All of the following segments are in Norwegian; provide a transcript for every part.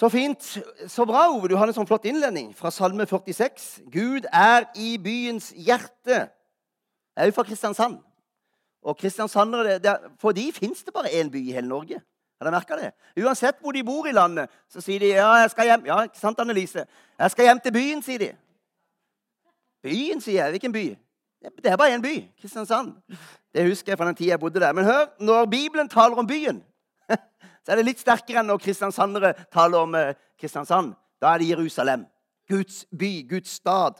Så fint. Så bra, Ove. Du har en sånn flott innledning fra Salme 46. Gud er i byens hjerte. Jeg er jo fra Kristiansand. Og kristiansandere, det, det, For de fins det bare én by i hele Norge. Har dere merka det? Uansett hvor de bor i landet, så sier de ja, jeg skal hjem. Ja, ikke sant, Annelise? Jeg skal hjem til byen, sier de. Byen, sier jeg. Hvilken by? Det er bare én by. Kristiansand. Det husker jeg fra den tida jeg bodde der. Men hør, når Bibelen taler om byen, så er det litt sterkere enn når kristiansandere taler om eh, Kristiansand. Da er det Jerusalem. Guds by, Guds stad.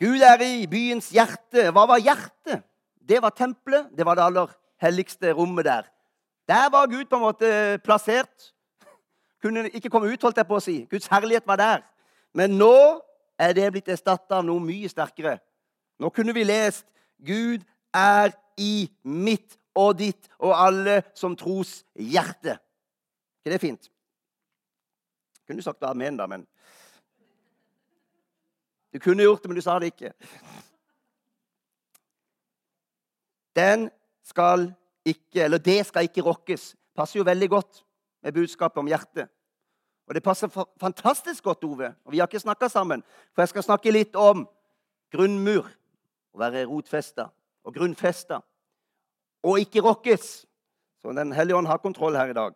Gud er i byens hjerte. Hva var hjertet? Det var tempelet. Det var det aller helligste rommet der. Der var Gud på en måte plassert. Kunne ikke komme ut, holdt jeg på å si. Guds herlighet var der. Men nå er det blitt erstatta av noe mye sterkere. Nå kunne vi lest Gud er i mitt og ditt og alle som tros hjerte. ikke det fint? Kunne du sagt amen, da, men Du kunne gjort det, men du sa det ikke. Den skal ikke, eller det skal ikke rokkes. Passer jo veldig godt med budskapet om hjertet. Og det passer fantastisk godt, Ove. Og vi har ikke snakka sammen. For jeg skal snakke litt om grunnmur. Å være rotfesta og grunnfesta og ikke rokkes. Så Den hellige ånd har kontroll her i dag.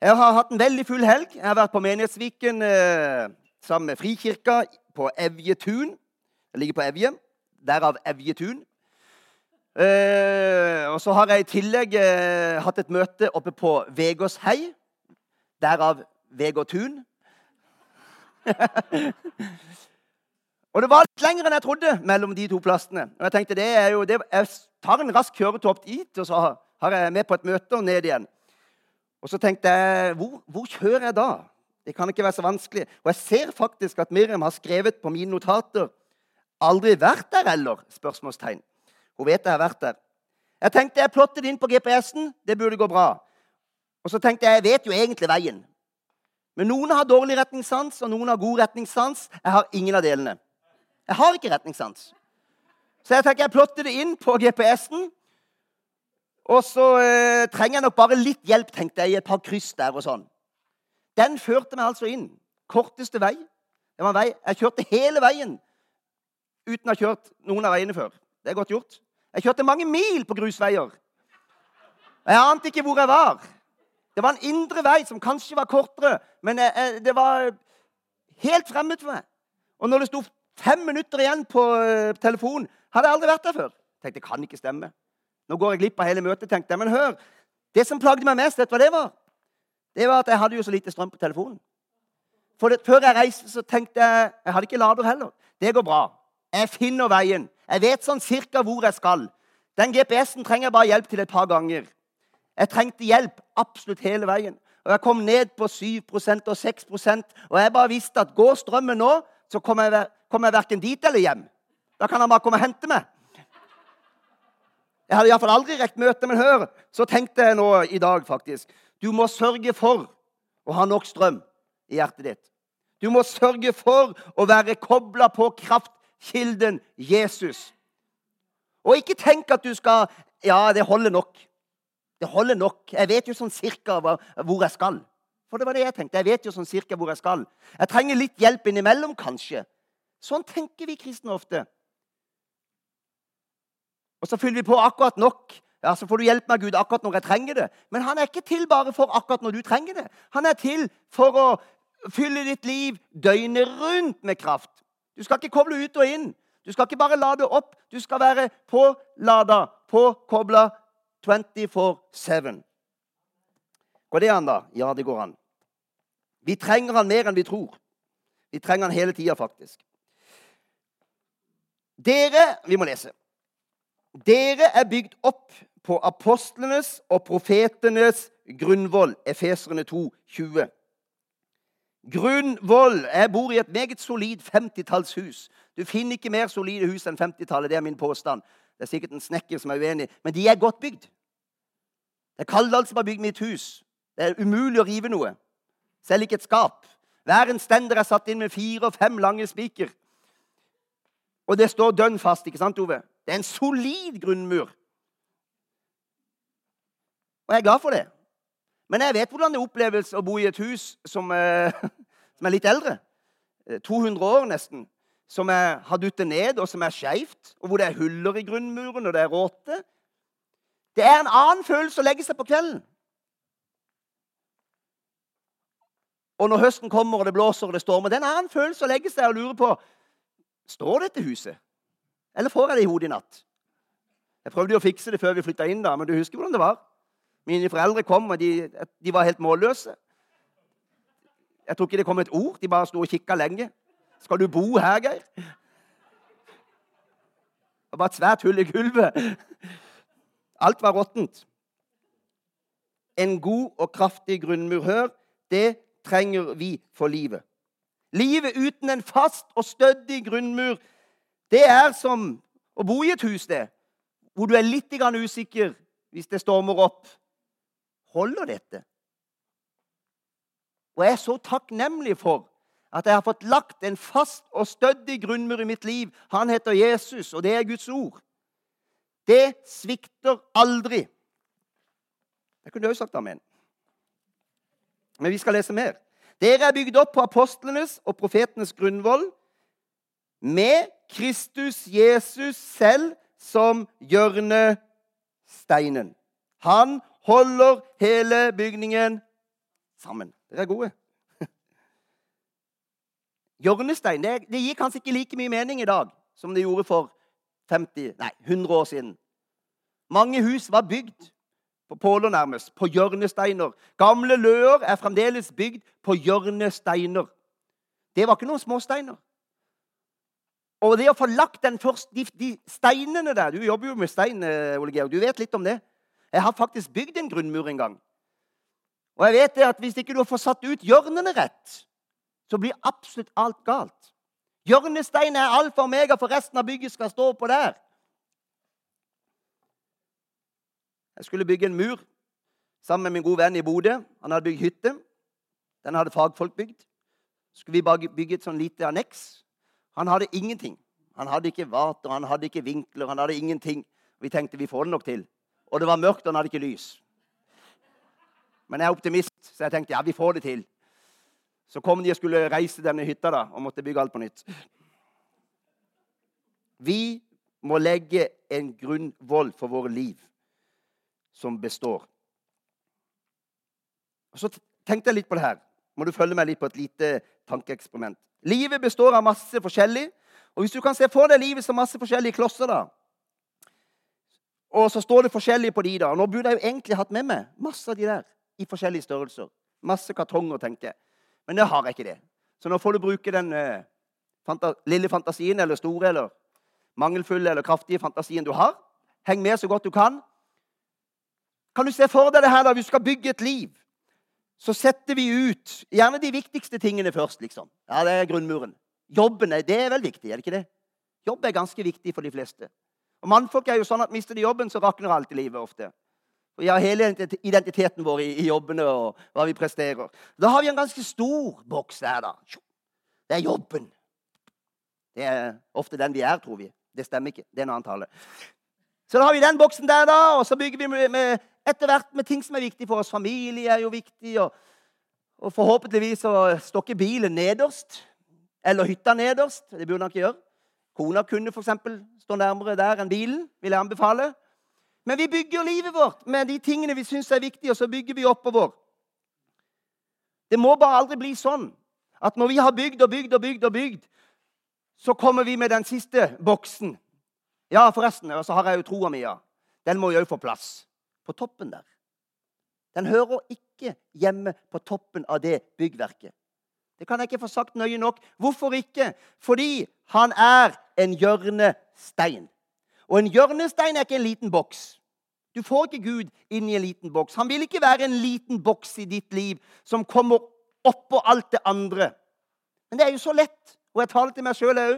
Jeg har hatt en veldig full helg. Jeg har vært på Menighetsviken eh, sammen med Frikirka på Evjetun. Jeg ligger på Evje. Derav Evjetun. Eh, og så har jeg i tillegg eh, hatt et møte oppe på Vegårshei. Derav Vegårtun. og det var litt lenger enn jeg trodde mellom de to plassene. Og jeg tenkte, det er jo, det, Jeg tar en rask kjøretur dit, og så har jeg med på et møte og ned igjen. Og så tenkte jeg hvor, hvor, kjører jeg da? Det kan ikke være så vanskelig. Og jeg ser faktisk at Miriam har skrevet på mine notater 'Aldri vært der, eller?' spørsmålstegn. Hun vet jeg har vært der. Jeg tenkte jeg plottet inn på GPS-en. Det burde gå bra. Og så tenkte jeg jeg vet jo egentlig veien. Men noen har dårlig retningssans, og noen har god retningssans. Jeg har ingen av delene. Jeg har ikke retningssans. Så jeg tenker jeg plotter det inn på GPS-en. Og så eh, trenger jeg nok bare litt hjelp, tenkte jeg, i et par kryss der og sånn. Den førte meg altså inn. Korteste vei. Det var en vei. Jeg kjørte hele veien uten å ha kjørt noen av veiene før. Det er godt gjort. Jeg kjørte mange mil på grusveier. Jeg ante ikke hvor jeg var. Det var en indre vei som kanskje var kortere, men jeg, jeg, det var helt fremmed for meg. Og når det sto fem minutter igjen på uh, telefonen, hadde jeg aldri vært der før. Tenkte, det kan ikke stemme. Nå går jeg glipp av hele møtet, tenkte. Men hør, det som plagde meg mest, vet du hva det var? Det var at jeg hadde jo så lite strøm på telefonen. For det, Før jeg reiste, så tenkte jeg Jeg hadde ikke lader heller. Det går bra. Jeg finner veien. Jeg vet sånn cirka hvor jeg skal. Den GPS-en trenger jeg bare hjelp til et par ganger. Jeg trengte hjelp absolutt hele veien. Og Jeg kom ned på 7% og 6% og jeg bare visste at går strømmen nå, så kommer jeg, kommer jeg verken dit eller hjem. Da kan han bare komme og hente meg. Jeg hadde iallfall aldri rekt møte, men hør, så tenkte jeg nå i dag faktisk Du må sørge for å ha nok strøm i hjertet ditt. Du må sørge for å være kobla på kraftkilden Jesus. Og ikke tenk at du skal Ja, det holder nok. Det holder nok. Jeg vet jo sånn cirka hvor jeg skal. For det var det jeg tenkte. Jeg vet jo sånn cirka hvor jeg skal. Jeg trenger litt hjelp innimellom, kanskje. Sånn tenker vi kristne ofte. Og så fyller vi på akkurat nok. Ja, Så får du hjelp meg, Gud akkurat når jeg trenger det. Men han er ikke til bare for akkurat når du trenger det. Han er til for å fylle ditt liv døgnet rundt med kraft. Du skal ikke koble ut og inn. Du skal ikke bare lade opp. Du skal være pålada, påkobla 24-7. Går det an, da? Ja, det går an. Vi trenger han mer enn vi tror. Vi trenger han hele tida, faktisk. Dere Vi må lese. Dere er bygd opp på apostlenes og profetenes grunnvoll. Efeserne 2, 20. Grunnvoll. Jeg bor i et meget solid 50-tallshus. Du finner ikke mer solide hus enn 50-tallet. Det er min påstand. Det er sikkert en snekker som er uenig, men de er godt bygd. Det er Kaldal som har bygd mitt hus. Det er umulig å rive noe. Selv ikke et skap. Hver en stender er satt inn med fire og fem lange spiker. Og det står dønn fast, ikke sant, Ove? Det er en solid grunnmur. Og jeg er glad for det. Men jeg vet hvordan det oppleves å bo i et hus som, eh, som er litt eldre. 200 eh, år nesten. Som er, har duttet ned, og som er skeivt. Og hvor det er huller i grunnmuren, og det er råte. Det er en annen følelse å legge seg på kvelden. Og når høsten kommer og det blåser og det stormer, det er en annen følelse å legge seg og lure på Står dette huset? Eller får jeg det i hodet i natt? Jeg prøvde jo å fikse det før vi flytta inn, da, men du husker hvordan det var? Mine foreldre kom, og de, de var helt målløse. Jeg tror ikke det kom et ord. De bare sto og kikka lenge. Skal du bo her, Geir? Det var et svært hull i gulvet. Alt var råttent. En god og kraftig grunnmur, hør, det trenger vi for livet. Livet uten en fast og stødig grunnmur, det er som å bo i et hus, det. Hvor du er litt usikker hvis det stormer opp. Holder dette? Og jeg er så takknemlig for at jeg har fått lagt en fast og stødig grunnmur i mitt liv. Han heter Jesus, og det er Guds ord. Det svikter aldri. Jeg kunne også sagt amen. Men vi skal lese mer. Dere er bygd opp på apostlenes og profetenes grunnvoll med Kristus Jesus selv som hjørnesteinen. Han holder hele bygningen sammen. Dere er gode. Hjørnestein det, det gir kanskje ikke like mye mening i dag som det gjorde for 50, nei, 100 år siden. Mange hus var bygd på påler nærmest, på hjørnesteiner. Gamle løer er fremdeles bygd på hjørnesteiner. Det var ikke noen småsteiner. Og det å få lagt den først, de, de, steinene der Du jobber jo med stein, eh, Ole Georg. Du vet litt om det. Jeg har faktisk bygd en grunnmur en gang. Og jeg vet det at hvis ikke du får satt ut hjørnene rett, så blir absolutt alt galt. Hjørnestein er alfa og omega, for resten av bygget skal stå på der. Jeg skulle bygge en mur sammen med min gode venn i Bodø. Han hadde bygd hytte. Den hadde fagfolk bygd. Skulle vi bare bygge et sånn lite anneks. Han hadde ingenting. Han hadde ikke vater, han hadde ikke vinkler, han hadde ingenting. Vi tenkte vi får det nok til. Og det var mørkt, og han hadde ikke lys. Men jeg er optimist, så jeg tenkte ja, vi får det til. Så kom de og skulle reise denne hytta da, og måtte bygge alt på nytt. Vi må legge en grunnvoll for våre liv som består. Og Så tenkte jeg litt på det her. Må du følge meg litt på et lite tankeeksperiment. Livet består av masse forskjellig. Og hvis du kan se for deg livet som masse forskjellige klosser, da, og så står det forskjellig på de, da. Nå burde jeg jo egentlig hatt med meg masse av de der i forskjellige størrelser. Masse kartonger, tenker jeg. Men det har jeg ikke det. Så nå får du bruke den uh, fanta lille fantasien, eller store, eller mangelfulle eller kraftige fantasien du har. Heng med så godt du kan. Kan du se for deg det her da, vi skal bygge et liv? Så setter vi ut gjerne de viktigste tingene først. liksom. Ja, Det er grunnmuren. Jobben det er vel viktig, er det ikke det? Jobb er ganske viktig for de fleste. Og Mannfolk er jo sånn at mister de jobben, så rakner alt i livet ofte. Vi har hele identiteten vår i, i jobbene og hva vi presterer. Da har vi en ganske stor boks der, da. Det er jobben. Det er ofte den vi er, tror vi. Det stemmer ikke. Det er en annen tale. Så da har vi den boksen der, da, og så bygger vi med, etter hvert med ting som er viktig for oss. Familie er jo viktig, og, og forhåpentligvis så står ikke bilen nederst. Eller hytta nederst. Det burde han ikke gjøre. Kona kunne f.eks. stå nærmere der enn bilen, vil jeg anbefale. Men vi bygger livet vårt med de tingene vi syns er viktige, og så bygger vi oppover. Det må bare aldri bli sånn at når vi har bygd og bygd og bygd, og bygd, så kommer vi med den siste boksen. Ja, forresten, og så har jeg jo troa mi, ja. Den må jo òg få plass. På toppen der. Den hører ikke hjemme på toppen av det byggverket. Det kan jeg ikke få sagt nøye nok. Hvorfor ikke? Fordi han er en hjørnestein. Og en hjørnestein er ikke en liten boks. Du får ikke Gud inn i en liten boks. Han vil ikke være en liten boks i ditt liv som kommer oppå alt det andre. Men det er jo så lett, og jeg taler til meg sjøl òg.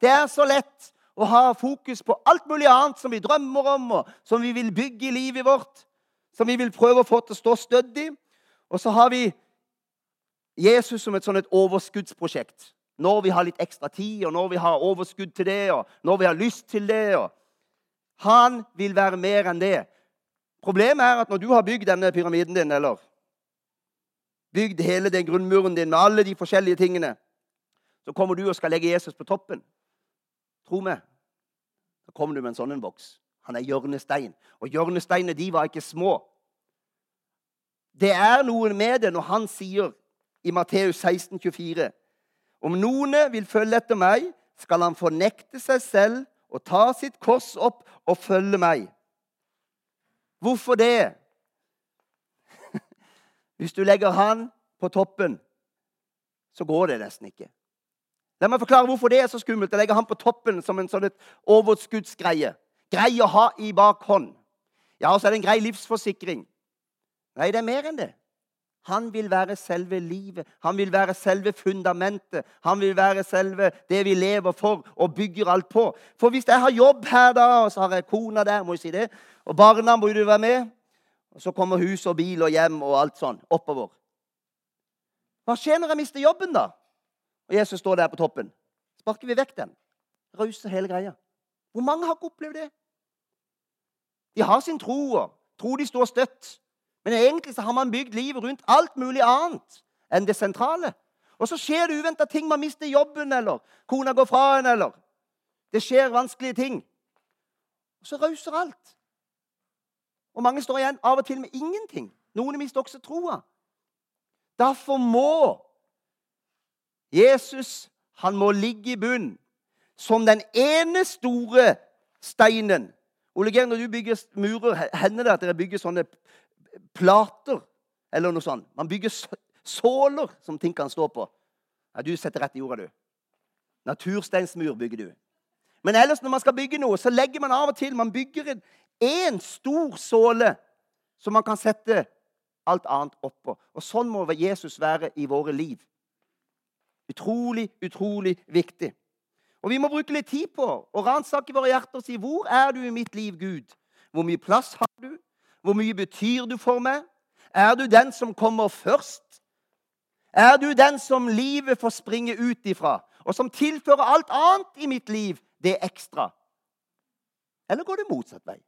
Det er så lett å ha fokus på alt mulig annet som vi drømmer om, og som vi vil bygge i livet vårt, som vi vil prøve å få til å stå stødig. Og så har vi Jesus som et sånn et overskuddsprosjekt. Når vi har litt ekstra tid, og når vi har overskudd til det, og når vi har lyst til det. Og han vil være mer enn det. Problemet er at når du har bygd denne pyramiden din, eller bygd hele den grunnmuren din med alle de forskjellige tingene, så kommer du og skal legge Jesus på toppen. Tro meg. Da kommer du med en sånn en boks. Han er hjørnestein. Og hjørnesteinene de var ikke små. Det er noe med det når han sier i Matteus 16, 24, Om noen vil følge etter meg, skal han fornekte seg selv og ta sitt kors opp og følge meg. Hvorfor det? Hvis du legger han på toppen, så går det nesten ikke. La meg forklare hvorfor det er så skummelt å legge han på toppen som en sånn overskuddsgreie. Grei å ha i bakhånd. Ja, og så er det en grei livsforsikring. Nei, det er mer enn det. Han vil være selve livet. Han vil være selve fundamentet. Han vil være selve det vi lever for og bygger alt på. For hvis jeg har jobb her, da, og så har jeg kona der, må jeg si det, og barna må jo være med, og så kommer hus og bil og hjem og alt sånn oppover. Hva skjer når jeg mister jobben, da? Og Jesus står der på toppen. Sparker vi vekk den? Rauser hele greia. Hvor mange har ikke opplevd det? De har sin tro og tror de står støtt. Men egentlig så har man bygd livet rundt alt mulig annet enn det sentrale. Og så skjer det uventa ting. Man mister jobben, eller kona går fra en, eller Det skjer vanskelige ting. Og så rauser alt. Og mange står igjen av og til med ingenting. Noen mister også troa. Derfor må Jesus han må ligge i bunn som den ene store steinen. Ole Geir, når du bygger murer, hender det at dere bygger sånne plater eller noe sånt? Man bygger såler som ting kan stå på. Ja, Du setter rett i jorda, du. Natursteinsmur bygger du. Men ellers når man skal bygge noe, så legger man av og til Man bygger en stor såle som man kan sette alt annet oppå. Og sånn må Jesus være i våre liv. Utrolig, utrolig viktig. Og vi må bruke litt tid på å ransake våre hjerter og si hvor er du i mitt liv, Gud? Hvor mye plass har du? Hvor mye betyr du for meg? Er du den som kommer først? Er du den som livet får springe ut ifra, og som tilfører alt annet i mitt liv det ekstra? Eller går det motsatt vei?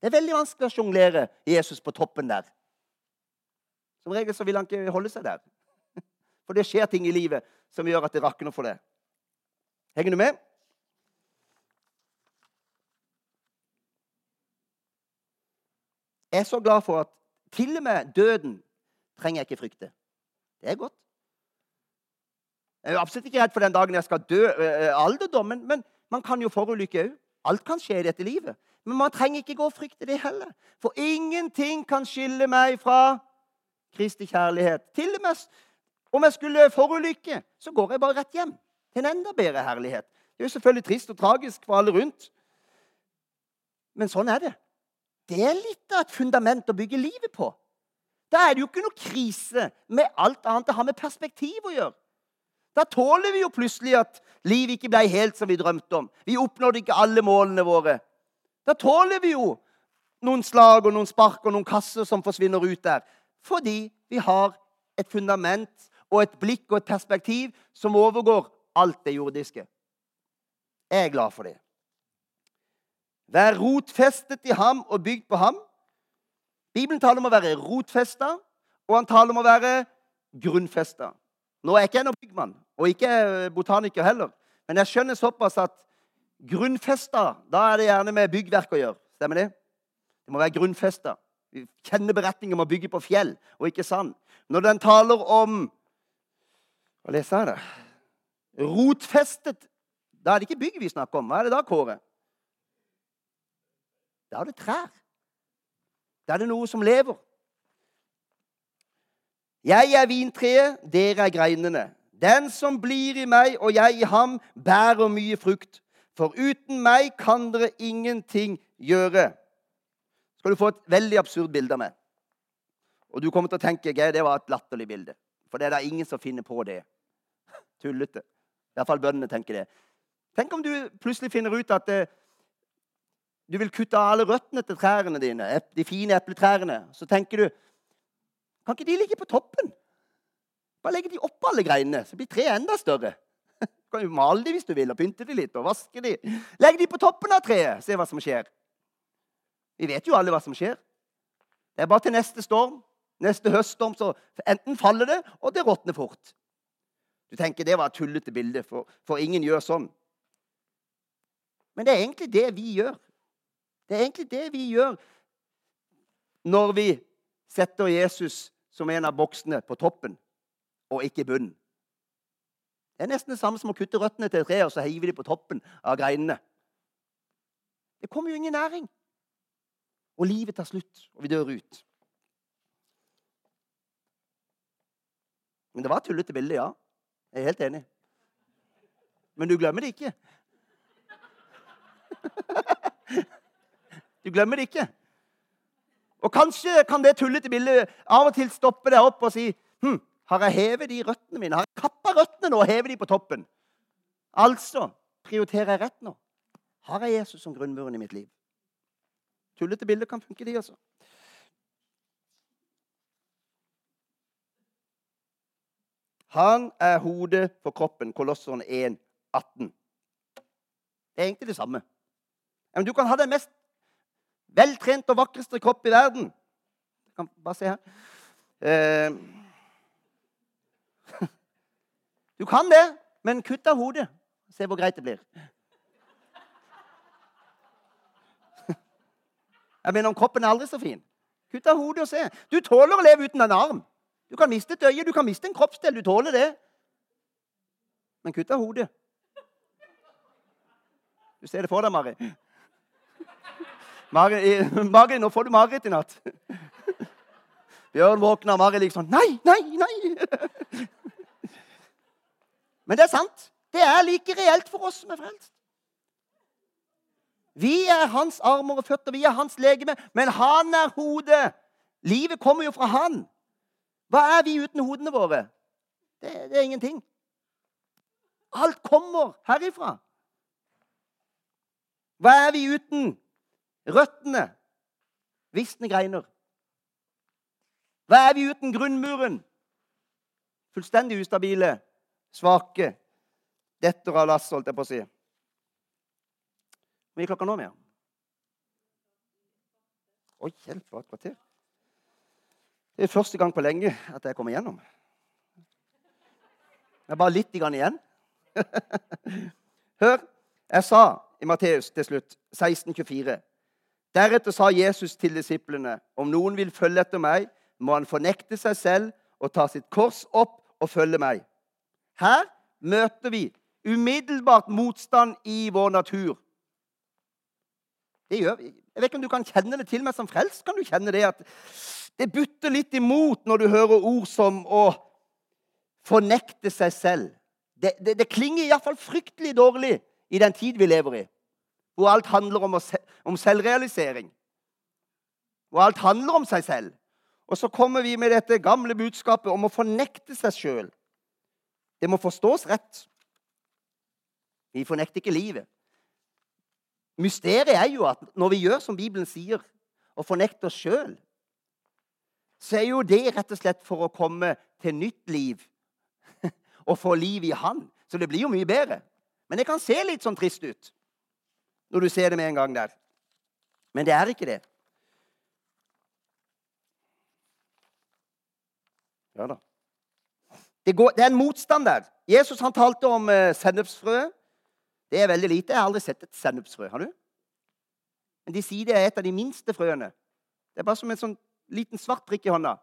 Det er veldig vanskelig å sjonglere Jesus på toppen der. Som regel så vil han ikke holde seg der. For det skjer ting i livet som gjør at det rakner for det. Henger du med? Jeg er så glad for at til og med døden trenger jeg ikke frykte. Det er godt. Jeg er absolutt ikke redd for den dagen jeg skal dø uh, alderdommen, men man kan jo forulykke òg. Alt kan skje i dette livet. Men man trenger ikke gå og frykte det heller. For ingenting kan skille meg fra Kristi kjærlighet. Til og med om jeg skulle forulykke, så går jeg bare rett hjem til en enda bedre herlighet. Det er jo selvfølgelig trist og tragisk for alle rundt, men sånn er det. Det er litt av et fundament å bygge livet på. Da er det jo ikke noe krise med alt annet det har med perspektiv å gjøre. Da tåler vi jo plutselig at livet ikke ble helt som vi drømte om. Vi oppnådde ikke alle målene våre. Da tåler vi jo noen slag og noen spark og noen kasser som forsvinner ut der. Fordi vi har et fundament og et blikk og et perspektiv som overgår alt det jordiske. Jeg er glad for det. Vær rotfestet i ham og bygd på ham. Bibelen taler om å være rotfesta, og han taler om å være grunnfesta. Nå er jeg ikke jeg noen byggmann, og ikke botaniker heller, men jeg skjønner såpass at grunnfesta, da er det gjerne med byggverk å gjøre. Stemmer det? Det må være grunnfesta. Kjenner beretningen om å bygge på fjell og ikke sand. Når den taler om Hva leser jeg da? Rotfestet. Da er det ikke bygg vi snakker om. Hva er det da, Kåre? Da er det trær. Da er det noe som lever. Jeg er vintreet, dere er greinene. Den som blir i meg og jeg i ham, bærer mye frukt. For uten meg kan dere ingenting gjøre. Skal du få et veldig absurd bilde av meg. Og du kommer til å tenke at det var et latterlig bilde. For det er da ingen som finner på det. Tullete. I hvert fall bøndene tenker det. Tenk om du plutselig finner ut at eh, du vil kutte av alle røttene til trærne dine, de fine epletrærne. Så tenker du Kan ikke de ligge på toppen? Bare legge de oppå alle greinene, så blir treet enda større. Du kan jo male de hvis du vil, og pynte de litt og vaske de. Legg de på toppen av treet, se hva som skjer. Vi vet jo alle hva som skjer. Det er bare til neste storm. Neste høststorm så enten faller det, og det råtner fort. Du tenker det var et tullete bilde, for, for ingen gjør sånn. Men det er egentlig det vi gjør. Det er egentlig det vi gjør når vi setter Jesus som en av boksene på toppen og ikke bunnen. Det er nesten det samme som å kutte røttene til et tre og så hive dem på toppen av greinene. Det kommer jo ingen næring. Og livet tar slutt, og vi dør ut. Men det var et tullete bilde, ja. Jeg er helt enig. Men du glemmer det ikke. Du glemmer det ikke. Og kanskje kan det tullete bildet av og til stoppe deg opp og si hm, Har jeg hevet de røttene mine? Har jeg kappa røttene nå og hevet de på toppen? Altså prioriterer jeg rett nå? Har jeg Jesus som grunnmuren i mitt liv? Tullete bilder kan funke, de også. Han er hodet for kroppen. Kolosseren 1, 18. Det er egentlig det samme. Men du kan ha den mest veltrente og vakreste kropp i verden. Du kan bare se her. Eh, du kan det, men kutt av hodet. Se hvor greit det blir. Jeg mener, om kroppen er aldri så fin. Kutt av hodet og se. Du tåler å leve uten en arm. Du kan miste et øye, du kan miste en kroppsdel. Du tåler det. Men kutt av hodet. Du ser det for deg, Mari. Mari, Mari nå får du mareritt i natt. Bjørn våkner, Mari liksom Nei, nei, nei! Men det er sant. Det er like reelt for oss som er frelst. Vi er hans armer og føtter, vi er hans legeme, men han er hodet. Livet kommer jo fra han. Hva er vi uten hodene våre? Det, det er ingenting. Alt kommer herifra. Hva er vi uten røttene? Visne greiner. Hva er vi uten grunnmuren? Fullstendig ustabile, svake. Detter av lass, holdt jeg på å si. Hvor mye klokka nå, Mia? Oi, hjelp, hva et kvarter. Det er første gang på lenge at jeg kommer gjennom. Det er bare litt igjen. Hør, jeg sa i Matteus til slutt, 1624 Deretter sa Jesus til disiplene.: Om noen vil følge etter meg, må han fornekte seg selv og ta sitt kors opp og følge meg. Her møter vi umiddelbart motstand i vår natur. Det gjør vi. Jeg vet ikke om du kan kjenne det til meg som frelst. Kan du kjenne det at det butter litt imot når du hører ord som å fornekte seg selv. Det, det, det klinger iallfall fryktelig dårlig i den tid vi lever i, hvor alt handler om, å, om selvrealisering. Hvor alt handler om seg selv. Og så kommer vi med dette gamle budskapet om å fornekte seg sjøl. Det må forstås rett. Vi fornekter ikke livet. Mysteriet er jo at når vi gjør som Bibelen sier, og fornekter oss sjøl, så er jo det rett og slett for å komme til nytt liv og få liv i Han. Så det blir jo mye bedre. Men det kan se litt sånn trist ut når du ser det med en gang der. Men det er ikke det. Ja da. Det, går, det er en motstand der. Jesus han talte om uh, sennepsfrø. Det er veldig lite. Jeg har aldri sett et sennepsfrø. Har du? Men de sier det er et av de minste frøene. Det er bare som en sånn liten svart prikk i hånda.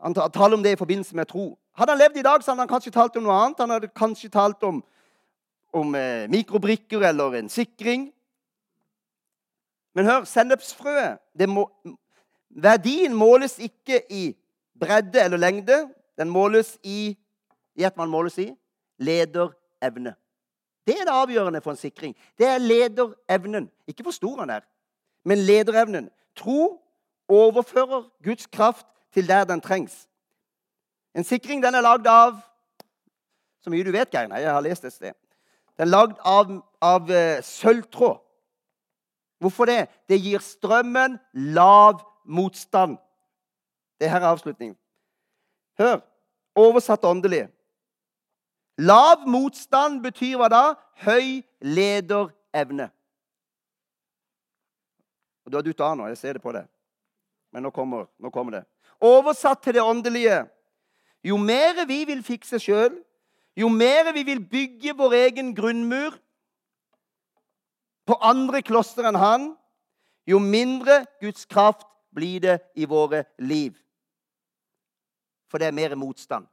Han taler om det i forbindelse med tro. Hadde han levd i dag, så hadde han kanskje talt om noe annet. Han hadde kanskje talt om, om eh, mikrobrikker eller en sikring. Men hør, sennepsfrøet må, Verdien måles ikke i bredde eller lengde. Den måles i Gjett hva den måles i? Lederevne. Det er det avgjørende for en sikring. Det er lederevnen. Ikke hvor stor han er, men lederevnen. Tro overfører Guds kraft til der den trengs. En sikring den er lagd av Så mye du vet, Geir. Nei, jeg har lest et sted. Den er lagd av, av uh, sølvtråd. Hvorfor det? Det gir strømmen lav motstand. Det her er avslutningen. Hør. Oversatt åndelig. Lav motstand betyr hva da? Høy lederevne. Du har dutta av nå. Jeg ser det på deg. Men nå kommer, nå kommer det. Oversatt til det åndelige. Jo mer vi vil fikse sjøl, jo mer vi vil bygge vår egen grunnmur på andre kloster enn han, jo mindre Guds kraft blir det i våre liv. For det er mer motstand.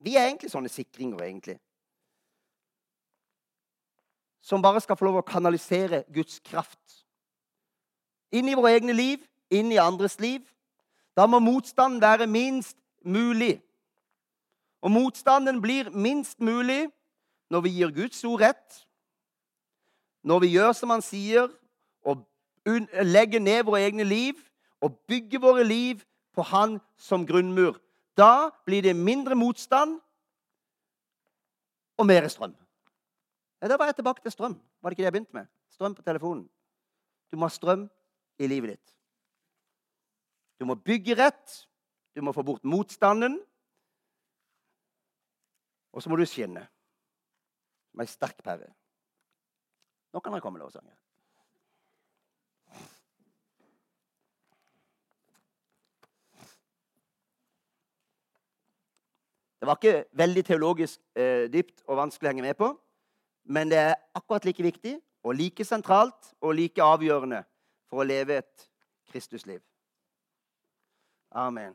Vi er egentlig sånne sikringer, egentlig. Som bare skal få lov å kanalisere Guds kraft. Inn i våre egne liv, inn i andres liv. Da må motstanden være minst mulig. Og motstanden blir minst mulig når vi gir Guds ord rett, når vi gjør som han sier, og legger ned våre egne liv og bygger våre liv på Han som grunnmur. Da blir det mindre motstand og mer strøm. Ja, da var jeg tilbake til strøm. Var det ikke det jeg begynte med? Strøm på telefonen. Du må ha strøm i livet ditt. Du må bygge rett. Du må få bort motstanden. Og så må du skinne som ei sterk pære. Nå kan dere komme, lovsanger. Det var ikke veldig teologisk eh, dypt og vanskelig å henge med på. Men det er akkurat like viktig og like sentralt og like avgjørende for å leve et Kristusliv. Amen.